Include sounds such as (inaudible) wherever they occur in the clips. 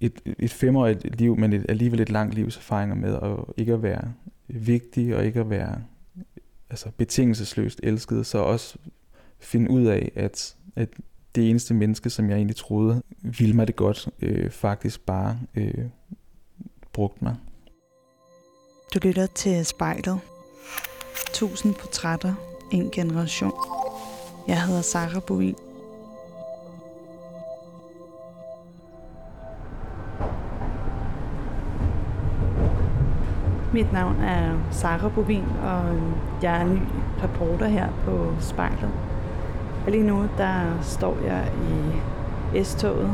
et, et femårigt liv, men et, alligevel et langt livs erfaringer med at ikke at være vigtig og ikke at være altså betingelsesløst elsket, så også finde ud af, at, at det eneste menneske, som jeg egentlig troede ville mig det godt, øh, faktisk bare øh, brugte mig. Du lytter til spejlet. Tusind portrætter, en generation. Jeg hedder Sara Bovin. Mit navn er Sara Bovin, og jeg er ny reporter her på Spejlet. Og lige nu, der står jeg i S-toget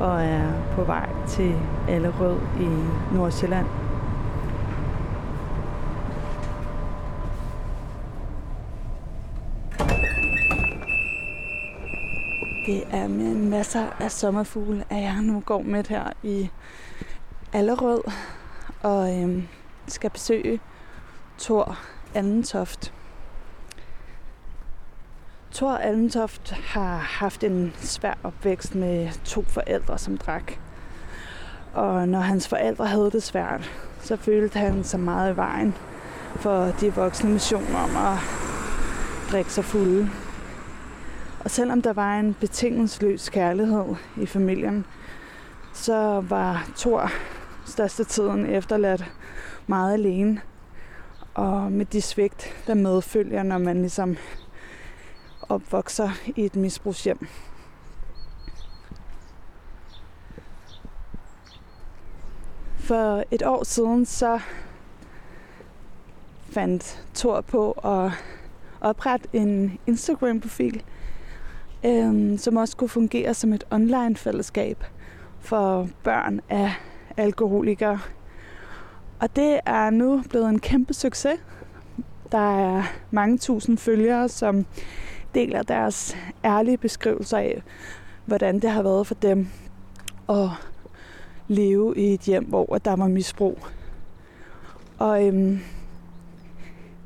og er på vej til Allerød i Nordsjælland. Det er med masser af sommerfugle, at jeg nu går med her i Allerød og øhm, skal besøge Thor Allentoft. Thor Almentoft har haft en svær opvækst med to forældre, som drak. Og når hans forældre havde det svært, så følte han sig meget i vejen for de voksne missioner om at drikke sig fulde. Og selvom der var en betingelsesløs kærlighed i familien, så var Thor største tiden efterladt meget alene. Og med de svigt, der medfølger, når man ligesom opvokser i et misbrugshjem. For et år siden så fandt Thor på at oprette en Instagram-profil, øhm, som også kunne fungere som et online-fællesskab for børn af alkoholikere. Og det er nu blevet en kæmpe succes. Der er mange tusind følgere, som deler deres ærlige beskrivelser af, hvordan det har været for dem at leve i et hjem, hvor der var misbrug. Og øhm,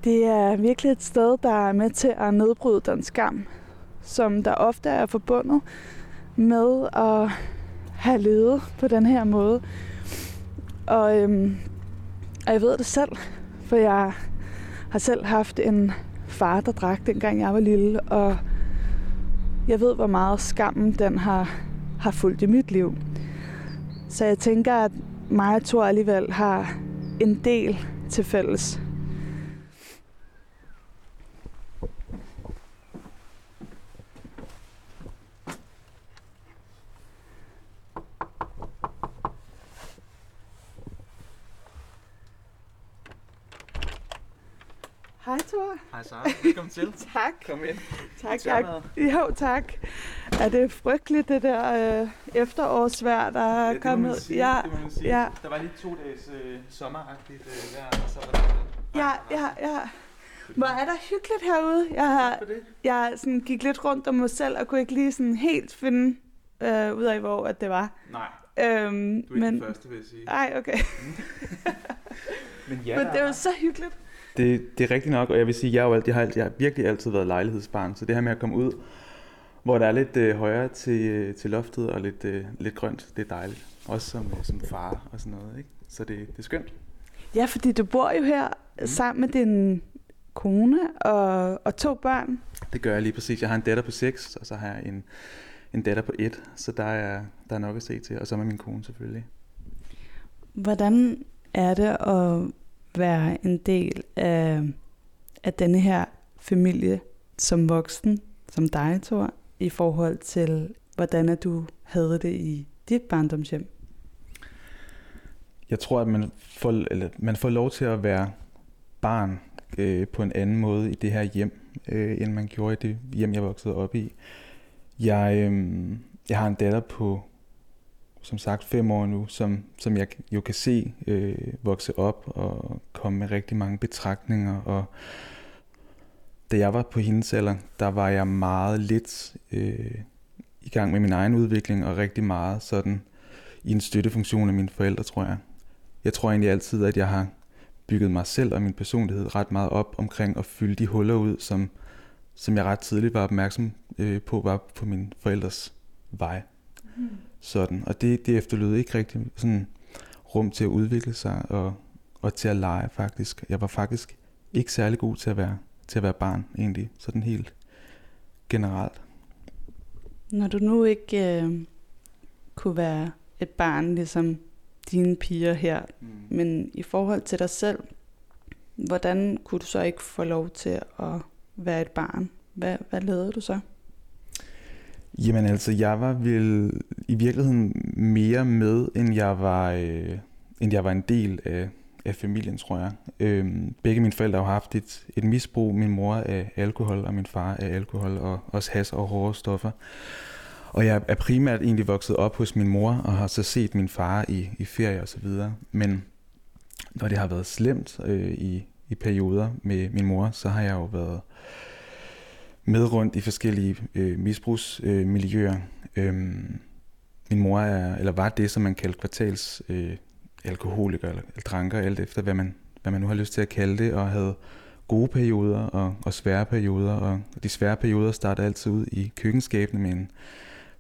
det er virkelig et sted, der er med til at nedbryde den skam, som der ofte er forbundet med at have levet på den her måde. Og, øhm, og jeg ved det selv, for jeg har selv haft en far, der drak, dengang jeg var lille, og jeg ved, hvor meget skammen den har, har fulgt i mit liv. Så jeg tænker, at mig og Thor alligevel har en del til fælles. Hej Thor. Hej Sara, velkommen til. (laughs) tak. Kom ind. Tak, tak. Jo, tak. Er det frygteligt, det der øh, efterårsvejr, der er det, det kommet? Sige, ja, det må man sige. ja, Der var lige to dages øh, sommeragtigt øh, vejr, og så var der... ja, ja, ja. Hvor er der hyggeligt herude. Jeg, har, jeg sådan gik lidt rundt om mig selv, og kunne ikke lige sådan helt finde øh, ud af, hvor at det var. Nej, Øhm, du er men, ikke den første, vil jeg sige. Ej, okay. (laughs) Men ja, Men det var så hyggeligt. Det, det er rigtigt nok, og jeg vil sige, jeg, jo alt, jeg, har, jeg har virkelig altid været lejlighedsbarn, så det her med at komme ud, hvor der er lidt øh, højere til, øh, til loftet og lidt, øh, lidt grønt, det er dejligt. Også som, øh, som far og sådan noget, ikke? Så det, det er skønt. Ja, fordi du bor jo her mm. sammen med din kone og, og to børn. Det gør jeg lige præcis. Jeg har en datter på 6, og så har jeg en, en datter på 1, så der er, der er nok at se til. Og så med min kone selvfølgelig. Hvordan er det at være en del af, af denne her familie som voksen, som dig, Thor, i forhold til, hvordan du havde det i dit barndomshjem? Jeg tror, at man får, eller man får lov til at være barn øh, på en anden måde i det her hjem, øh, end man gjorde i det hjem, jeg voksede op i. Jeg, øh, jeg har en datter på, som sagt, fem år nu, som, som jeg jo kan se øh, vokse op og komme med rigtig mange betragtninger. Og da jeg var på hendes alder, der var jeg meget lidt øh, i gang med min egen udvikling, og rigtig meget sådan i en støttefunktion af mine forældre, tror jeg. Jeg tror egentlig altid, at jeg har bygget mig selv og min personlighed ret meget op omkring at fylde de huller ud, som, som jeg ret tidligt var opmærksom øh, på, var på mine forældres vej. Mm. Sådan. Og det, det efterlod ikke rigtig sådan rum til at udvikle sig og, og til at lege faktisk. Jeg var faktisk ikke særlig god til at være, til at være barn egentlig, sådan helt generelt. Når du nu ikke øh, kunne være et barn ligesom dine piger her, mm. men i forhold til dig selv, hvordan kunne du så ikke få lov til at være et barn? Hvad, hvad lavede du så? Jamen altså, jeg var vel i virkeligheden mere med, end jeg var, øh, end jeg var en del af, af familien, tror jeg. Øhm, begge mine forældre har haft et, et misbrug. Min mor af alkohol, og min far af alkohol, og også has og hårde stoffer. Og jeg er primært egentlig vokset op hos min mor, og har så set min far i, i ferie og så videre. Men når det har været slemt øh, i, i perioder med min mor, så har jeg jo været med rundt i forskellige øh, misbrugsmiljøer. Øh, øhm, min mor er, eller var det, som man kaldte kvartals øh, alkoholiker eller, eller dranker, alt efter hvad man, hvad man nu har lyst til at kalde det, og havde gode perioder og, og svære perioder, og de svære perioder startede altid ud i køkkenskabene med en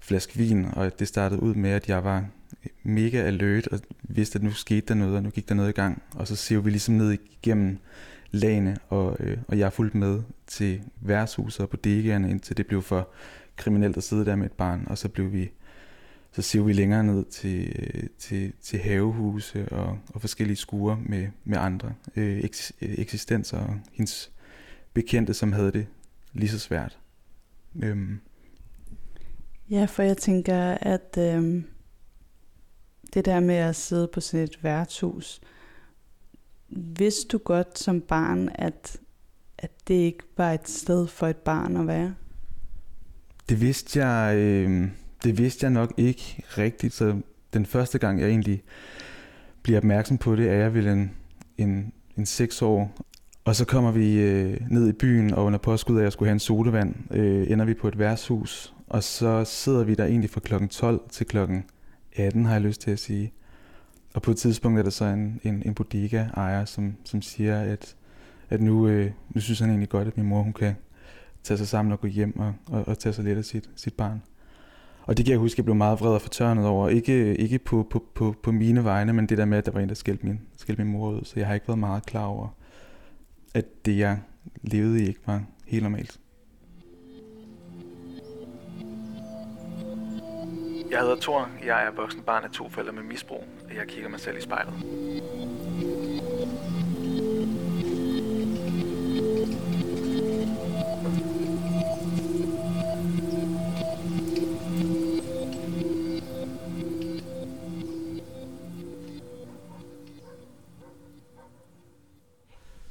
flaske vin, og det startede ud med, at jeg var mega alert og vidste, at nu skete der noget, og nu gik der noget i gang, og så ser vi ligesom ned igennem lagene, og, øh, og jeg fulgte med til værtshuset og bodegaerne, indtil det blev for kriminelt at sidde der med et barn, og så blev vi så ser vi længere ned til, øh, til, til havehuse og, og forskellige skure med, med andre øh, eks, øh, eksistenser og hendes bekendte, som havde det lige så svært. Øhm. Ja, for jeg tænker, at øhm, det der med at sidde på sådan et værtshus, vidste du godt som barn, at, at det ikke var et sted for et barn at være? Det vidste jeg, øh, det vidste jeg nok ikke rigtigt, så den første gang jeg egentlig bliver opmærksom på det, er jeg vel en, en, en seks år. Og så kommer vi øh, ned i byen, og under påskud af, at jeg skulle have en sodavand, øh, ender vi på et værtshus. Og så sidder vi der egentlig fra klokken 12 til klokken 18, har jeg lyst til at sige. Og på et tidspunkt er der så en, en, en bodega-ejer, som, som siger, at, at nu, øh, nu synes han egentlig godt, at min mor hun kan tage sig sammen og gå hjem og, og, og tage sig lidt af sit, sit barn. Og det kan jeg huske, at jeg blev meget vred og fortørnet over. Ikke, ikke på, på, på, på mine vegne, men det der med, at der var en, der skældte min, skældte min mor ud. Så jeg har ikke været meget klar over, at det, jeg levede i, ikke var helt normalt. Jeg hedder Thor. Jeg er voksen barn af to forældre med misbrug. Jeg kigger mig selv i spejlet.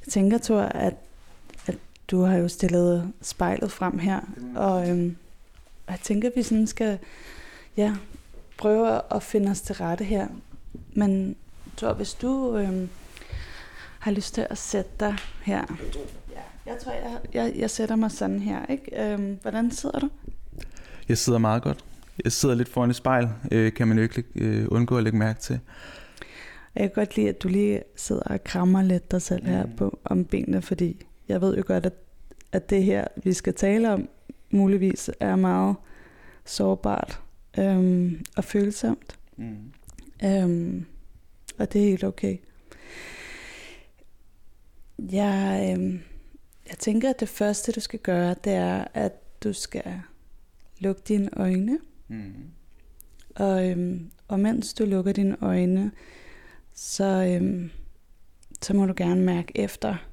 Jeg tænker, Thor, at, at du har jo stillet spejlet frem her, og øhm, jeg tænker, at vi sådan skal ja, prøve at finde os til rette her. Men Thor, hvis du øhm, har lyst til at sætte dig her. Ja, jeg tror, jeg, jeg, jeg sætter mig sådan her. Ikke? Øhm, hvordan sidder du? Jeg sidder meget godt. Jeg sidder lidt foran et spejl, øh, kan man jo ikke øh, undgå at lægge mærke til. Jeg kan godt lide, at du lige sidder og krammer lidt dig selv her mm. på om benene, fordi jeg ved jo godt, at, at det her, vi skal tale om, muligvis er meget sårbart øhm, og følsomt. Mm. Øhm, og det er helt okay. Jeg, øhm, jeg tænker, at det første, du skal gøre, det er, at du skal lukke dine øjne. Mm. Og, øhm, og mens du lukker dine øjne, så, øhm, så må du gerne mærke efter.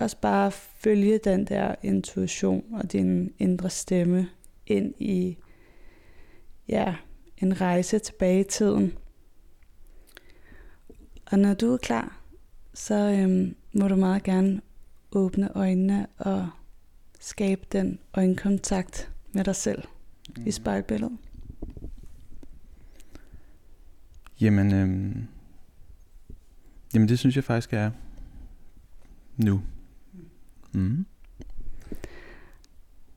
Også bare følge den der intuition og din indre stemme ind i ja, en rejse tilbage i tiden. Og når du er klar, så øhm, må du meget gerne åbne øjnene og skabe den øjenkontakt med dig selv mm. i mhm. spejlbilledet. Jamen, øhm, Jamen det synes jeg faktisk er nu. Mm.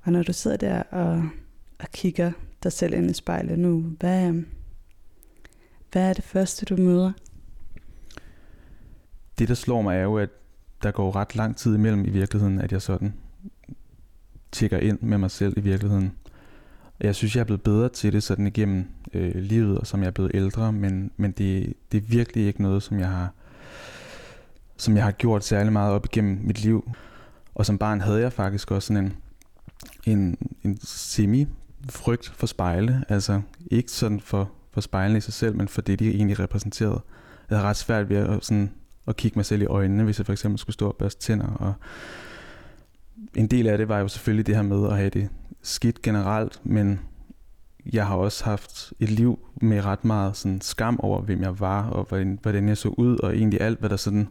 Og når du sidder der og, og kigger dig selv ind i spejlet nu, hvad, øh, hvad er det første, du møder? Det, der slår mig, er jo, at der går ret lang tid imellem i virkeligheden, at jeg sådan tjekker ind med mig selv i virkeligheden. Jeg synes, jeg er blevet bedre til det sådan igennem øh, livet, og som jeg er blevet ældre, men, men det, det er virkelig ikke noget, som jeg har som jeg har gjort særlig meget op igennem mit liv. Og som barn havde jeg faktisk også sådan en, en, en frygt for spejle. Altså ikke sådan for, for spejlene i sig selv, men for det, de egentlig repræsenterede. Jeg havde ret svært ved at, sådan, at kigge mig selv i øjnene, hvis jeg for eksempel skulle stå og børste tænder. Og en del af det var jo selvfølgelig det her med at have det skidt generelt, men jeg har også haft et liv med ret meget sådan skam over, hvem jeg var, og hvordan, hvordan jeg så ud, og egentlig alt, hvad der sådan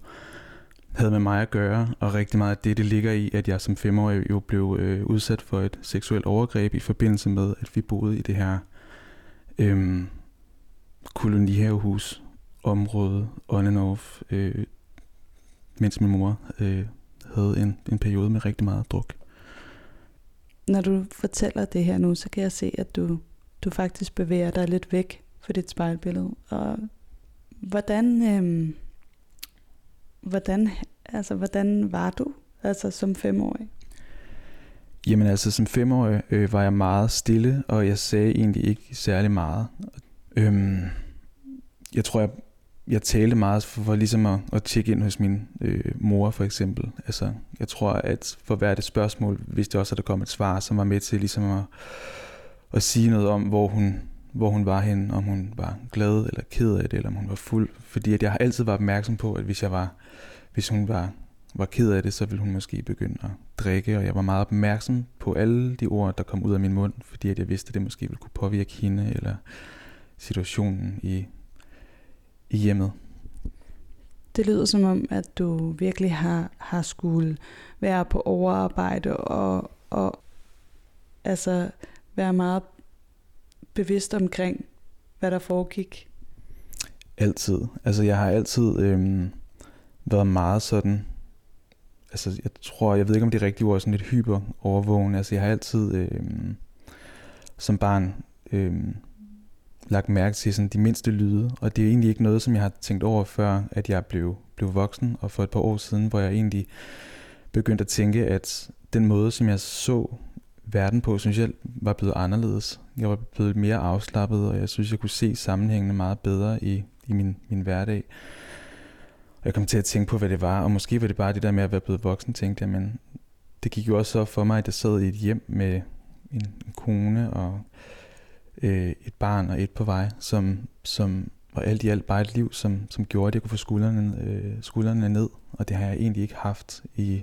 havde med mig at gøre, og rigtig meget af det, det ligger i, at jeg som femårig jo blev øh, udsat for et seksuelt overgreb i forbindelse med, at vi boede i det her øh, kolonihavehus område on and off, øh, mens min mor øh, havde en, en periode med rigtig meget druk. Når du fortæller det her nu, så kan jeg se, at du, du faktisk bevæger dig lidt væk fra dit spejlbillede. Og hvordan, øh, hvordan, altså, hvordan var du altså, som femårig? Jamen altså, som femårig øh, var jeg meget stille, og jeg sagde egentlig ikke særlig meget. Øhm, jeg tror, jeg, jeg talte meget for, for ligesom at, at tjekke ind hos min øh, mor, for eksempel. Altså, jeg tror, at for hvert et spørgsmål, hvis det også, at der kom et svar, som var med til ligesom at, at sige noget om, hvor hun, hvor hun var henne, om hun var glad eller ked af det, eller om hun var fuld. Fordi at jeg har altid været opmærksom på, at hvis jeg var, hvis hun var, var ked af det, så ville hun måske begynde at drikke, og jeg var meget opmærksom på alle de ord, der kom ud af min mund, fordi at jeg vidste, at det måske ville kunne påvirke hende, eller situationen i, i hjemmet. Det lyder som om, at du virkelig har, har skulle være på overarbejde og, og altså være meget bevidst omkring, hvad der foregik? Altid. Altså jeg har altid øhm, været meget sådan, altså jeg tror, jeg ved ikke om det er rigtige ord, sådan lidt hyper overvågen. Altså jeg har altid øhm, som barn øhm, lagt mærke til sådan de mindste lyde, og det er egentlig ikke noget, som jeg har tænkt over før, at jeg blev, blev voksen, og for et par år siden, hvor jeg egentlig begyndte at tænke, at den måde, som jeg så verden på, synes jeg var blevet anderledes. Jeg var blevet mere afslappet, og jeg synes, jeg kunne se sammenhængene meget bedre i, i min, min hverdag. Og jeg kom til at tænke på, hvad det var, og måske var det bare det der med at være blevet voksen, tænkte jeg, men det gik jo også så for mig, at jeg sad i et hjem med en, en kone og øh, et barn og et på vej, som, som var alt i alt bare et liv, som, som gjorde, at jeg kunne få skuldrene, øh, skuldrene ned, og det har jeg egentlig ikke haft i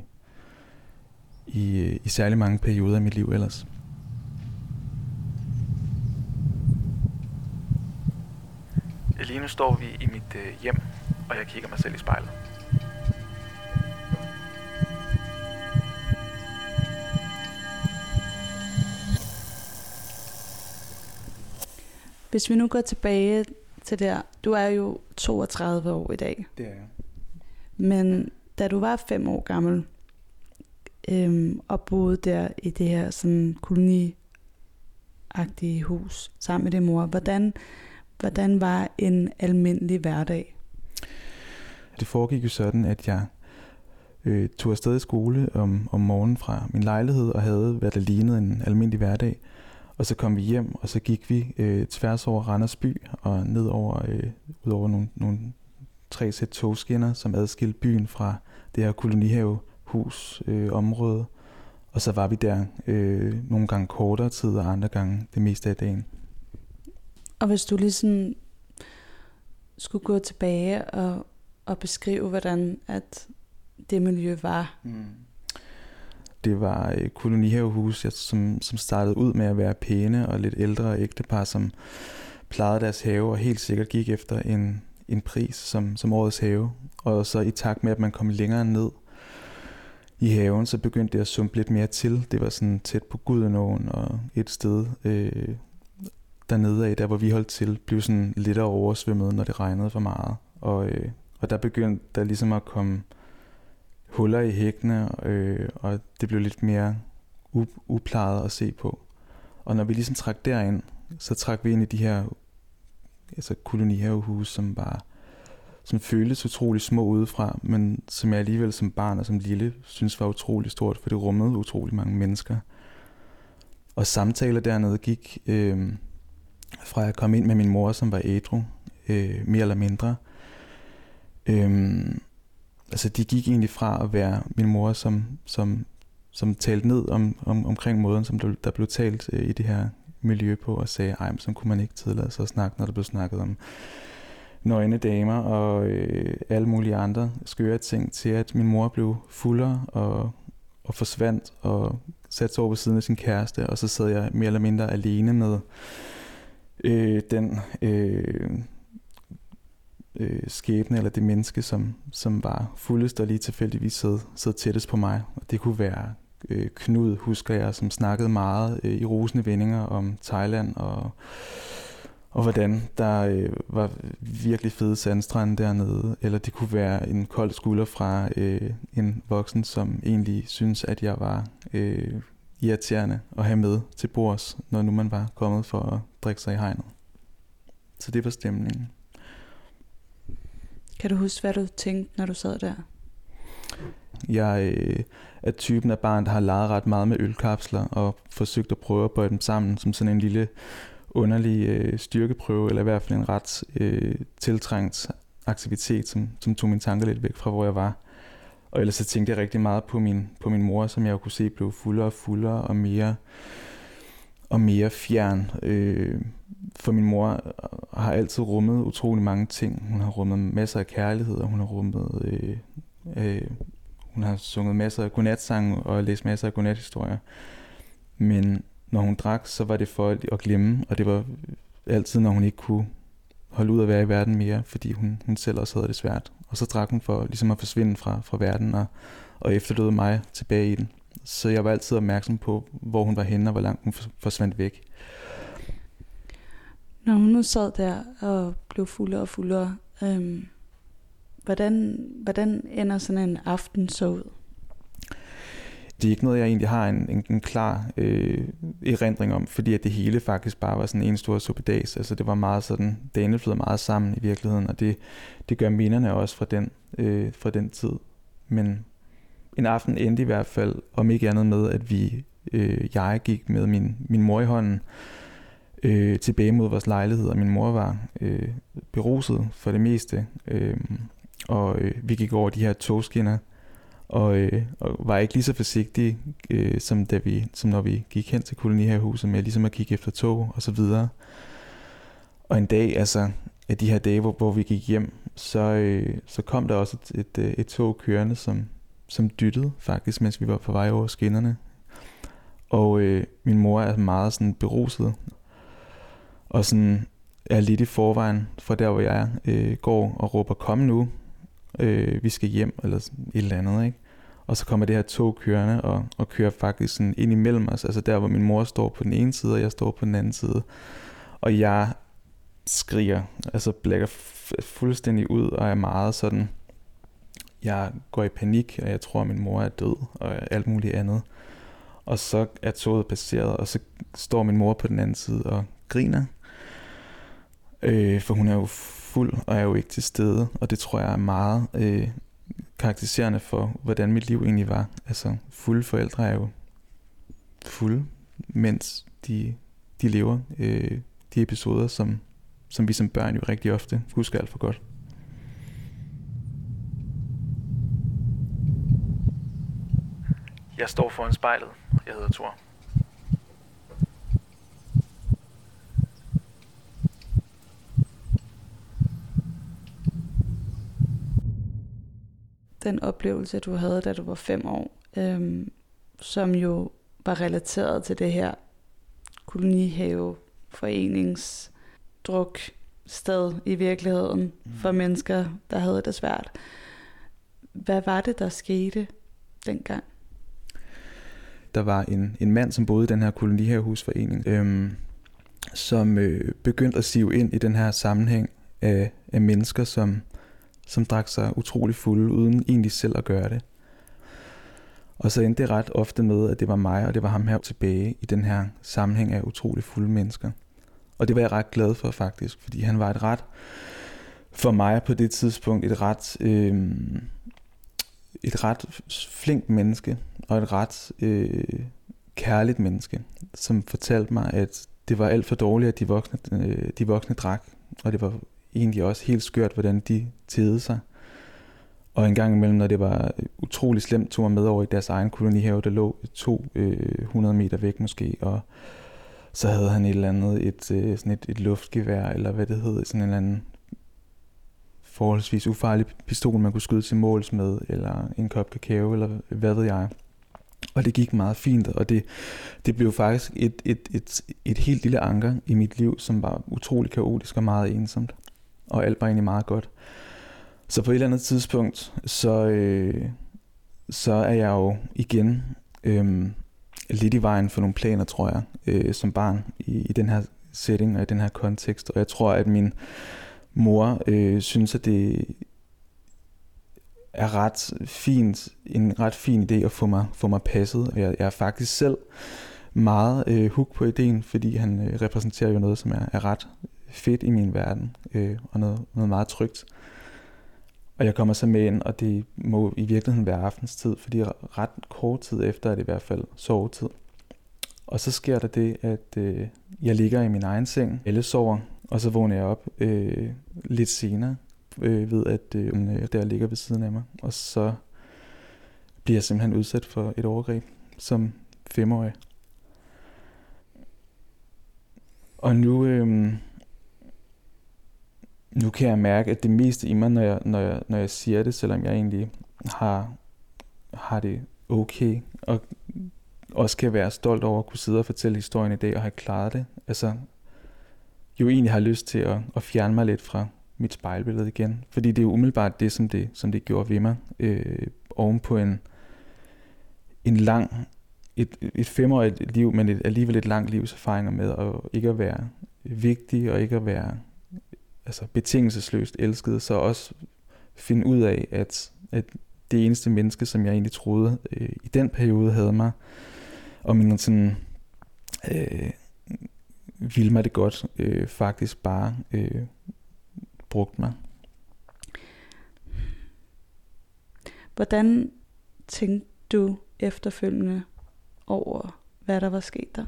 i, i særlig mange perioder af mit liv ellers. Lige nu står vi i mit øh, hjem, og jeg kigger mig selv i spejlet. Hvis vi nu går tilbage til der, du er jo 32 år i dag. Det er jeg. Men da du var fem år gammel, øhm, og boede der i det her sådan koloniagtige hus sammen med din mor. Hvordan, hvordan var en almindelig hverdag? Det foregik jo sådan, at jeg øh, tog afsted i skole om, om morgenen fra min lejlighed og havde, hvad der lignede en almindelig hverdag. Og så kom vi hjem, og så gik vi øh, tværs over Randers by og ned over, øh, ud over nogle, nogle tre sæt togskinner, som adskilte byen fra det her kolonihave hus øh, område. Og så var vi der øh, nogle gange kortere tid, og andre gange det meste af dagen. Og hvis du ligesom skulle gå tilbage og, og beskrive, hvordan at det miljø var? Mm. Det var et kolonihavehus, som, som startede ud med at være pæne og lidt ældre ægtepar, som plejede deres have og helt sikkert gik efter en, en pris som, som årets have. Og så i takt med, at man kom længere ned, i haven, så begyndte det at sumpe lidt mere til. Det var sådan tæt på Gudenåen og et sted øh, dernede af, der hvor vi holdt til, blev sådan lidt oversvømmet, når det regnede for meget. Og, øh, og der begyndte der ligesom at komme huller i hækkene, øh, og det blev lidt mere uplejet at se på. Og når vi ligesom trak derind, så trak vi ind i de her altså kolonihavehuse, som var som føltes utrolig små udefra, men som jeg alligevel som barn og som lille synes var utrolig stort, for det rummede utrolig mange mennesker. og samtaler dernede gik øh, fra jeg kom ind med min mor, som var ædru, øh, mere eller mindre. Øh, altså de gik egentlig fra at være min mor, som, som, som talte ned om, om, omkring måden, som der, der blev talt øh, i det her miljø på, og sagde, ej, så kunne man ikke tillade sig at snakke, når der blev snakket om nøgne damer og øh, alle mulige andre skøre ting, til at min mor blev fuldere og, og forsvandt og satte sig over på siden af sin kæreste, og så sad jeg mere eller mindre alene med øh, den øh, øh, skæbne eller det menneske, som, som var fuldest og lige tilfældigvis sad, sad tættest på mig. Og det kunne være øh, Knud, husker jeg, som snakkede meget øh, i rosende vendinger om Thailand og og hvordan der øh, var virkelig fede sandstrande dernede, eller det kunne være en kold skulder fra øh, en voksen, som egentlig synes, at jeg var øh, irriterende at have med til bords, når nu man var kommet for at drikke sig i hegnet. Så det var stemningen. Kan du huske, hvad du tænkte, når du sad der? Jeg øh, er typen af barn, der har leget ret meget med ølkapsler og forsøgt at prøve at bøje dem sammen som sådan en lille underlig øh, styrkeprøve, eller i hvert fald en ret øh, tiltrængt aktivitet, som, som tog min tanker lidt væk fra, hvor jeg var. Og ellers så tænkte jeg rigtig meget på min, på min mor, som jeg jo kunne se blev fuldere og fuldere og mere og mere fjern. Øh, for min mor har altid rummet utrolig mange ting. Hun har rummet masser af kærlighed, og hun har rummet... Øh, øh, hun har sunget masser af godnatsange og læst masser af godnathistorier. Men når hun drak, så var det for at glemme, og det var altid, når hun ikke kunne holde ud at være i verden mere, fordi hun, hun selv også havde det svært. Og så drak hun for ligesom at forsvinde fra, fra verden og, og efterlod mig tilbage i den. Så jeg var altid opmærksom på, hvor hun var henne og hvor langt hun forsvandt væk. Når hun nu sad der og blev fuldere og fuldere, øhm, hvordan, hvordan ender sådan en aften så ud? Det er ikke noget, jeg egentlig har en, en, en klar øh, erindring om, fordi at det hele faktisk bare var sådan en stor suppedags. Altså det var meget sådan, det flyder meget sammen i virkeligheden, og det, det gør minderne også fra den, øh, fra den tid. Men en aften endte i hvert fald, om ikke andet med, at vi, øh, jeg gik med min, min mor i hånden øh, tilbage mod vores lejlighed, og min mor var øh, beruset for det meste. Øh, og øh, vi gik over de her togskinner, og, øh, og var ikke lige så forsigtig, øh, som, da vi, som når vi gik hen til kolonihavehuset med ligesom at kigge efter tog og så videre. Og en dag, altså af de her dage, hvor, hvor vi gik hjem, så, øh, så kom der også et, et, øh, et tog kørende, som, som dyttede faktisk, mens vi var på vej over skinnerne. Og øh, min mor er meget sådan beruset, og sådan er lidt i forvejen fra der, hvor jeg øh, går og råber, kom nu, øh, vi skal hjem, eller et eller andet, ikke? Og så kommer det her tog kørende, og, og kører faktisk sådan ind imellem os, altså der, hvor min mor står på den ene side, og jeg står på den anden side. Og jeg skriger, altså blækker fuldstændig ud, og er meget sådan, jeg går i panik, og jeg tror, at min mor er død, og alt muligt andet. Og så er toget passeret, og så står min mor på den anden side og griner. Øh, for hun er jo fuld og er jo ikke til stede, og det tror jeg er meget øh, karakteriserende for, hvordan mit liv egentlig var. Altså, fulde forældre er jo fulde, mens de, de lever øh, de episoder, som, som vi som børn jo rigtig ofte husker alt for godt. Jeg står foran spejlet. Jeg hedder Thor. Den oplevelse, du havde, da du var fem år, øhm, som jo var relateret til det her kolonihave foreningsdruk sted i virkeligheden mm. for mennesker, der havde det svært. Hvad var det, der skete dengang? Der var en, en mand, som boede i den her kolonihavehusforening, øhm, som øh, begyndte at sive ind i den her sammenhæng af, af mennesker, som som drak sig utrolig fulde, uden egentlig selv at gøre det. Og så endte det ret ofte med, at det var mig, og det var ham her tilbage i den her sammenhæng af utrolig fulde mennesker. Og det var jeg ret glad for faktisk, fordi han var et ret, for mig på det tidspunkt, et ret, øh, et ret flink menneske, og et ret øh, kærligt menneske, som fortalte mig, at det var alt for dårligt, at de voksne, øh, de voksne drak, og det var egentlig også helt skørt, hvordan de tædede sig. Og en gang imellem, når det var utrolig slemt, tog mig med over i deres egen kolonihave, der lå to øh, 100 meter væk måske, og så havde han et eller andet, et, øh, sådan et, et luftgevær, eller hvad det hed, sådan en eller anden forholdsvis ufarlig pistol, man kunne skyde til måls med, eller en kop kakao, eller hvad ved jeg. Og det gik meget fint, og det, det blev faktisk et, et, et, et helt lille anker i mit liv, som var utrolig kaotisk og meget ensomt. Og alt var egentlig meget godt. Så på et eller andet tidspunkt, så, øh, så er jeg jo igen øh, lidt i vejen for nogle planer, tror jeg, øh, som barn i, i den her setting og i den her kontekst. Og jeg tror, at min mor øh, synes, at det er ret fint, en ret fin idé at få mig, få mig passet. Og jeg, jeg er faktisk selv meget øh, hook på ideen, fordi han øh, repræsenterer jo noget, som er, er ret fedt i min verden, øh, og noget, noget meget trygt. Og jeg kommer så med ind, og det må i virkeligheden være aftenstid, fordi ret kort tid efter er det i hvert fald sovetid. Og så sker der det, at øh, jeg ligger i min egen seng, alle sover, og så vågner jeg op øh, lidt senere, øh, ved at øh, øh, der ligger ved siden af mig. Og så bliver jeg simpelthen udsat for et overgreb som femårig. Og nu, øh, nu kan jeg mærke, at det meste i mig, når jeg, når jeg, når jeg siger det, selvom jeg egentlig har, har det okay, og også kan være stolt over at kunne sidde og fortælle historien i dag og have klaret det. Altså, jo egentlig har lyst til at, at fjerne mig lidt fra mit spejlbillede igen. Fordi det er jo umiddelbart det, som det, som det gjorde ved mig. Øh, oven på en, en lang, et, et femårigt liv, men et, alligevel et langt livs erfaringer med at ikke at være vigtig og ikke at være altså betingelsesløst elsket, så også finde ud af, at, at det eneste menneske, som jeg egentlig troede øh, i den periode havde mig, og min sådan, øh, ville mig det godt, øh, faktisk bare øh, brugt mig. Hvordan tænkte du efterfølgende over, hvad der var sket der?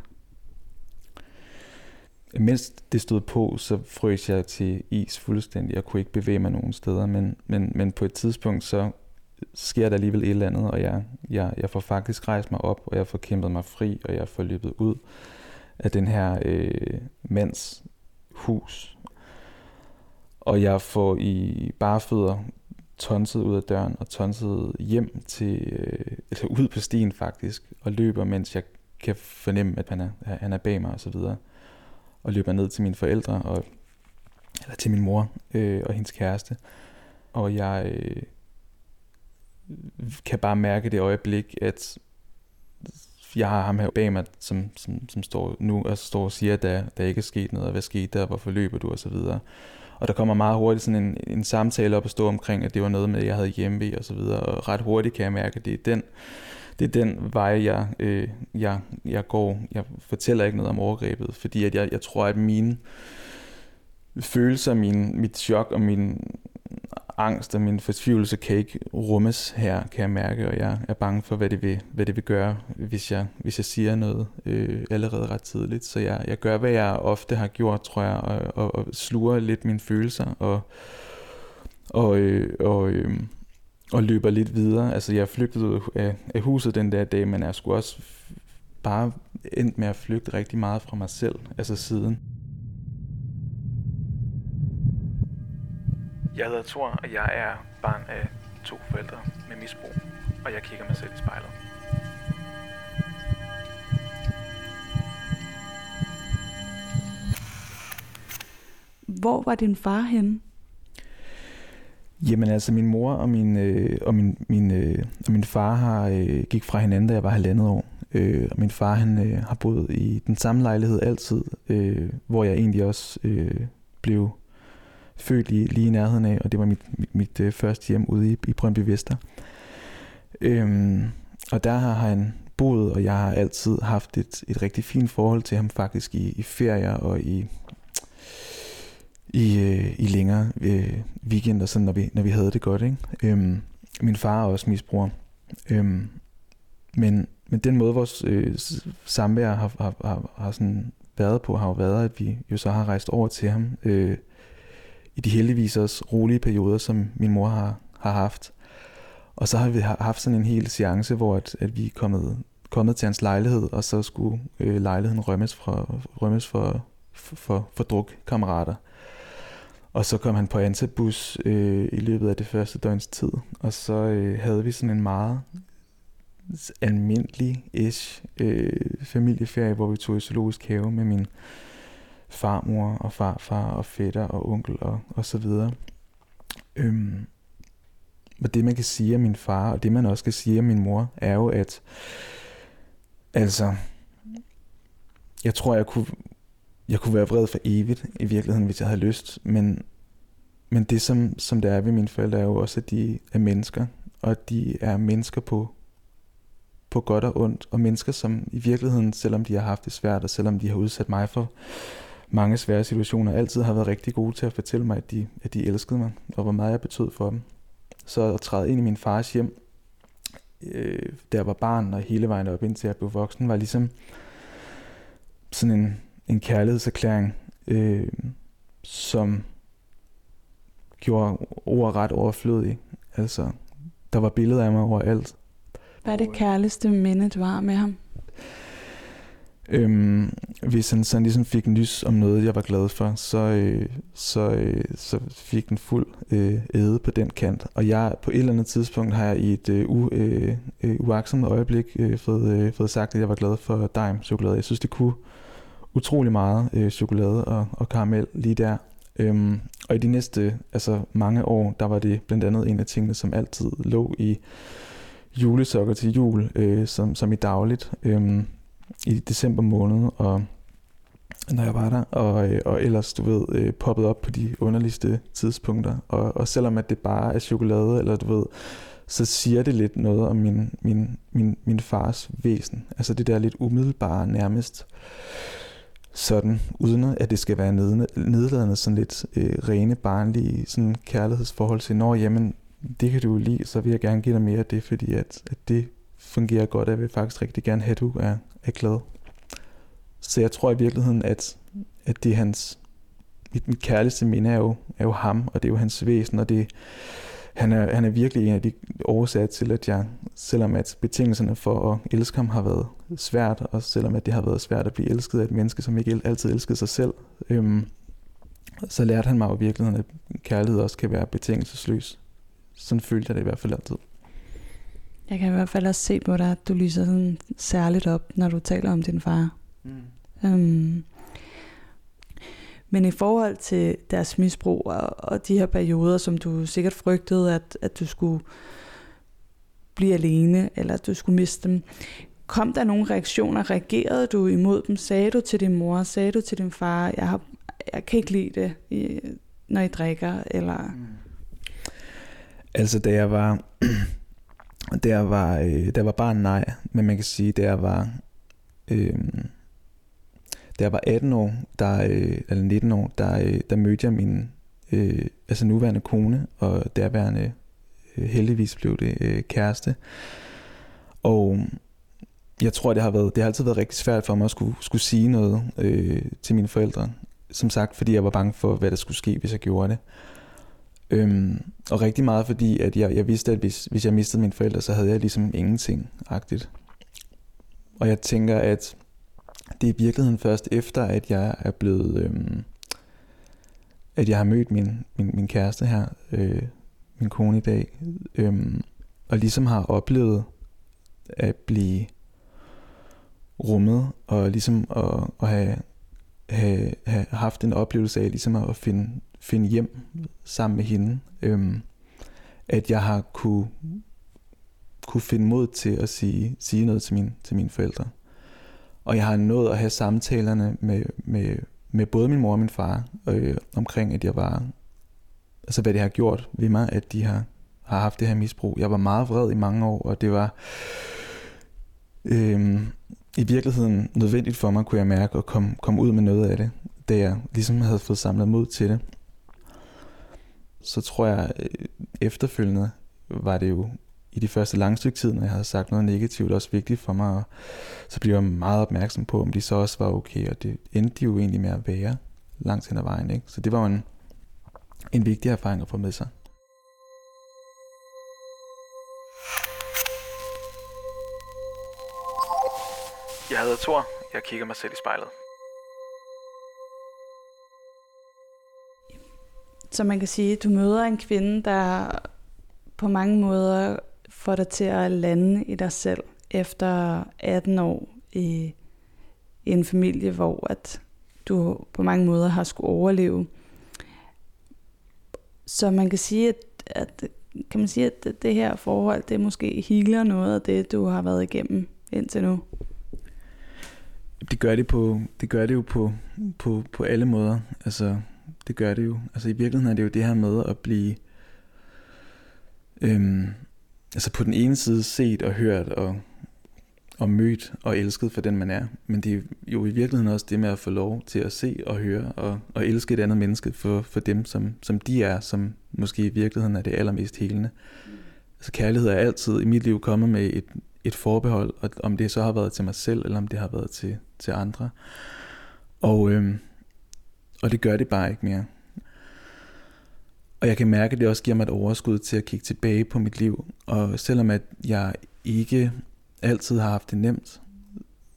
Mens det stod på, så frøs jeg til is fuldstændig. Jeg kunne ikke bevæge mig nogen steder, men, men, men på et tidspunkt, så sker der alligevel et eller andet, og jeg, jeg, jeg får faktisk rejst mig op, og jeg får kæmpet mig fri, og jeg får løbet ud af den her øh, mands hus. Og jeg får i barefødder tonset ud af døren og tonset hjem til, øh, eller ud på stien faktisk, og løber, mens jeg kan fornemme, at han er, han er bag mig og så videre. Og løber ned til mine forældre, og, eller til min mor øh, og hendes kæreste. Og jeg øh, kan bare mærke det øjeblik, at jeg har ham her bag mig, som, som, som står nu og står og siger, at der, der ikke er sket noget, og hvad skete der, hvorfor løber du, og så videre. Og der kommer meget hurtigt sådan en, en samtale op at stå omkring, at det var noget med, at jeg havde hjemme og så videre. Og ret hurtigt kan jeg mærke, at det er den, det er den vej, jeg, øh, jeg, jeg går. Jeg fortæller ikke noget om overgrebet, fordi at jeg, jeg tror, at mine følelser, min, mit chok og min angst og min fortvivlelse kan ikke rummes her, kan jeg mærke, og jeg er bange for, hvad det vil, hvad det vil gøre, hvis jeg, hvis jeg siger noget øh, allerede ret tidligt. Så jeg, jeg gør, hvad jeg ofte har gjort, tror jeg, og, og, og sluger lidt mine følelser, og, og, øh, og, øh, og løber lidt videre. Altså, jeg flygtede ud af, af huset den der dag, men jeg skulle også bare endt med at flygte rigtig meget fra mig selv, altså siden. Jeg hedder Thor, og jeg er barn af to forældre med misbrug, og jeg kigger mig selv i spejlet. Hvor var din far henne? Jamen altså, min mor og min, øh, og min, min, øh, og min far har øh, gik fra hinanden, da jeg var halvandet år. Øh, og min far han øh, har boet i den samme lejlighed altid, øh, hvor jeg egentlig også øh, blev født lige, lige i nærheden af, og det var mit, mit, mit øh, første hjem ude i, i Brøndby Vester. Øhm, og der har han boet, og jeg har altid haft et, et rigtig fint forhold til ham faktisk i, i ferier og i, i, øh, i længere øh, weekender, sådan, når, vi, når vi havde det godt. Ikke? Øhm, min far er også misbruger. Øhm, men men den måde, vores øh, samvær har, har, har, har sådan været på, har jo været, at vi jo så har rejst over til ham øh, i de heldigvis også rolige perioder, som min mor har, har haft. Og så har vi haft sådan en hel seance, hvor at, at vi er kommet, kommet til hans lejlighed, og så skulle øh, lejligheden rømmes, fra, rømmes for, for, for, for drukkammerater. Og så kom han på ansatbus øh, i løbet af det første døgns tid, og så øh, havde vi sådan en meget almindelig-ish øh, familieferie, hvor vi tog i zoologisk have med min farmor og farfar og fætter og onkel og, og så videre. Øhm, og det man kan sige om min far, og det man også kan sige om min mor, er jo, at altså, jeg tror, jeg kunne, jeg kunne være vred for evigt i virkeligheden, hvis jeg havde lyst, men, men det som, som det er ved mine forældre, er jo også, at de er mennesker, og de er mennesker på, på godt og ondt, og mennesker, som i virkeligheden, selvom de har haft det svært, og selvom de har udsat mig for mange svære situationer, altid har været rigtig gode til at fortælle mig, at de, at de elskede mig, og hvor meget jeg betød for dem. Så at træde ind i min fars hjem, øh, da jeg var barn, og hele vejen op indtil jeg blev voksen, var ligesom sådan en, en kærlighedserklæring, øh, som gjorde ord ret overflødige. Altså, der var billeder af mig overalt. Hvad er det kærligste minde, du har med ham? Øhm, hvis han sådan ligesom fik nys om noget, jeg var glad for, så, øh, så, øh, så fik den fuld øh, æde på den kant. Og jeg på et eller andet tidspunkt har jeg i et øh, u, øh, øh, uaksomt øjeblik øh, fået, øh, fået sagt, at jeg var glad for Daim chokolade. Jeg synes, det kunne utrolig meget øh, chokolade og, og karamel lige der. Øhm, og i de næste altså mange år, der var det blandt andet en af tingene, som altid lå i julesokker til jul, øh, som, som i dagligt. Øh, i december måned, og når jeg var der, og, øh, og ellers, du ved, øh, poppet op på de underligste tidspunkter. Og, og selvom at det bare er chokolade, eller du ved, så siger det lidt noget om min, min, min, min fars væsen. Altså det der lidt umiddelbare nærmest sådan, uden at det skal være nedladende, sådan lidt øh, rene, barnlige sådan kærlighedsforhold til, når jamen, det kan du jo lide, så vil jeg gerne give dig mere af det, fordi at, at det fungerer godt, og jeg vil faktisk rigtig gerne have, at du er, er glad. Så jeg tror i virkeligheden, at, at det er hans, mit, mit kærligste minde er jo, er jo ham, og det er jo hans væsen, og det, han, er, han er virkelig en af de årsager til, at jeg, selvom at betingelserne for at elske ham har været svært, og selvom at det har været svært at blive elsket af et menneske, som ikke altid elskede sig selv, øhm, så lærte han mig jo i virkeligheden, at kærlighed også kan være betingelsesløs. Sådan følte jeg det i hvert fald altid. Jeg kan i hvert fald også se på dig, at du lyser sådan særligt op, når du taler om din far. Mm. Um, men i forhold til deres misbrug og, og de her perioder, som du sikkert frygtede, at, at du skulle blive alene, eller at du skulle miste dem, kom der nogle reaktioner? Reagerede du imod dem? Sagde du til din mor? Sagde du til din far? Jeg, har, jeg kan ikke lide det, når I drikker? Eller... Altså, da jeg var (clears throat) der var, øh, der var barn, nej, men man kan sige, der var, øh, der var 18 år, der, øh, eller 19 år, der, øh, der mødte jeg min øh, altså nuværende kone, og derværende øh, heldigvis blev det øh, kæreste. Og jeg tror, det har, været, det har altid været rigtig svært for mig at skulle, skulle sige noget øh, til mine forældre. Som sagt, fordi jeg var bange for, hvad der skulle ske, hvis jeg gjorde det. Øhm, og rigtig meget fordi, at jeg, jeg vidste, at hvis, hvis jeg mistede mine forældre, så havde jeg ligesom ingenting-agtigt. Og jeg tænker, at det er i virkeligheden først efter, at jeg er blevet... Øhm, at jeg har mødt min, min, min kæreste her, øh, min kone i dag, øhm, og ligesom har oplevet at blive rummet, og ligesom at, at have, have, have haft en oplevelse af ligesom at finde finde hjem sammen med hende. Øhm, at jeg har kunne, kunne finde mod til at sige, sige noget til, min, til mine forældre. Og jeg har nået at have samtalerne med, med, med både min mor og min far øh, omkring, at jeg var, altså hvad det har gjort ved mig, at de har, har haft det her misbrug. Jeg var meget vred i mange år, og det var øh, i virkeligheden nødvendigt for mig, kunne jeg mærke, at komme, komme ud med noget af det, da jeg ligesom havde fået samlet mod til det så tror jeg øh, efterfølgende var det jo i de første lange stykke tid, når jeg havde sagt noget negativt, også vigtigt for mig, og så blev jeg meget opmærksom på, om de så også var okay, og det endte de jo egentlig med at være langt hen ad vejen. Ikke? Så det var jo en, en vigtig erfaring at få med sig. Jeg hedder Thor. Jeg kigger mig selv i spejlet. Så man kan sige, at du møder en kvinde, der på mange måder får dig til at lande i dig selv efter 18 år i, i en familie, hvor at du på mange måder har skulle overleve. Så man kan sige, at, at kan man sige, at det her forhold, det måske healer noget af det, du har været igennem indtil nu? Det gør det, på, det, gør det jo på, på, på alle måder. Altså, det gør det jo. Altså i virkeligheden er det jo det her med at blive øhm, altså på den ene side set og hørt og, og mødt og elsket for den man er. Men det er jo i virkeligheden også det med at få lov til at se og høre og, og elske et andet menneske for, for dem, som, som de er, som måske i virkeligheden er det allermest helende. Altså kærlighed er altid i mit liv kommet med et, et forbehold, og om det så har været til mig selv, eller om det har været til, til andre. Og, øhm, og det gør det bare ikke mere. Og jeg kan mærke, at det også giver mig et overskud til at kigge tilbage på mit liv. Og selvom at jeg ikke altid har haft det nemt,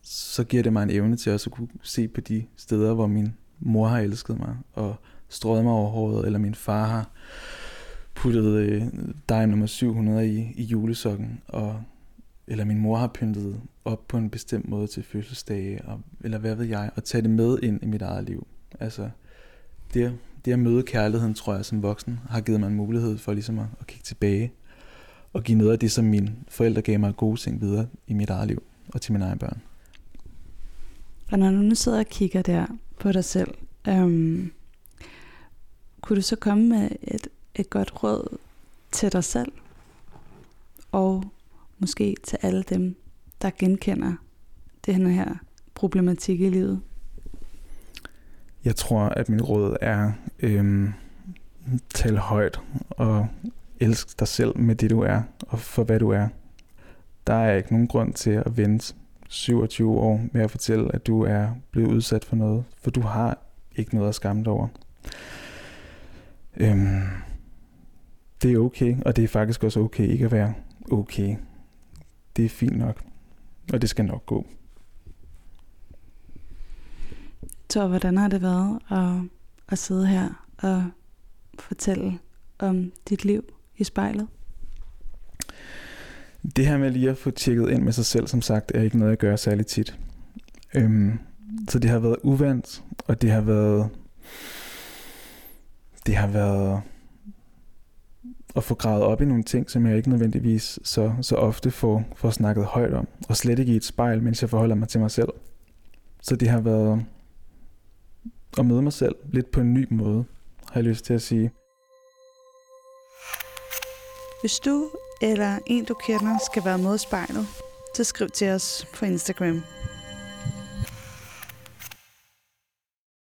så giver det mig en evne til også at kunne se på de steder, hvor min mor har elsket mig, og strøget mig over håret, eller min far har puttet øh, dig nummer 700 i, i julesokken, og, eller min mor har pyntet op på en bestemt måde til fødselsdage, og, eller hvad ved jeg, og tage det med ind i mit eget liv. Altså, det, det at møde kærligheden, tror jeg, som voksen, har givet mig en mulighed for ligesom at, at kigge tilbage og give noget af det, som mine forældre gav mig gode ting videre i mit eget liv og til mine egne børn. Og når du nu sidder og kigger der på dig selv, øhm, kunne du så komme med et, et godt råd til dig selv, og måske til alle dem, der genkender den her problematik i livet? Jeg tror, at min råd er, øhm, tal højt og elsk dig selv med det, du er, og for hvad du er. Der er ikke nogen grund til at vente 27 år med at fortælle, at du er blevet udsat for noget, for du har ikke noget at skamme dig over. Øhm, det er okay, og det er faktisk også okay ikke at være okay. Det er fint nok, og det skal nok gå. Så hvordan har det været at, at sidde her og fortælle om dit liv i spejlet? Det her med lige at få tjekket ind med sig selv, som sagt, er ikke noget, jeg gør særlig tit. Øhm, så det har været uvandt, og det har været... Det har været at få gravet op i nogle ting, som jeg ikke nødvendigvis så, så ofte får, får snakket højt om, og slet ikke i et spejl, mens jeg forholder mig til mig selv. Så det har været at møde mig selv lidt på en ny måde, har jeg lyst til at sige. Hvis du eller en du kender skal være med i spejlet, så skriv til os på Instagram.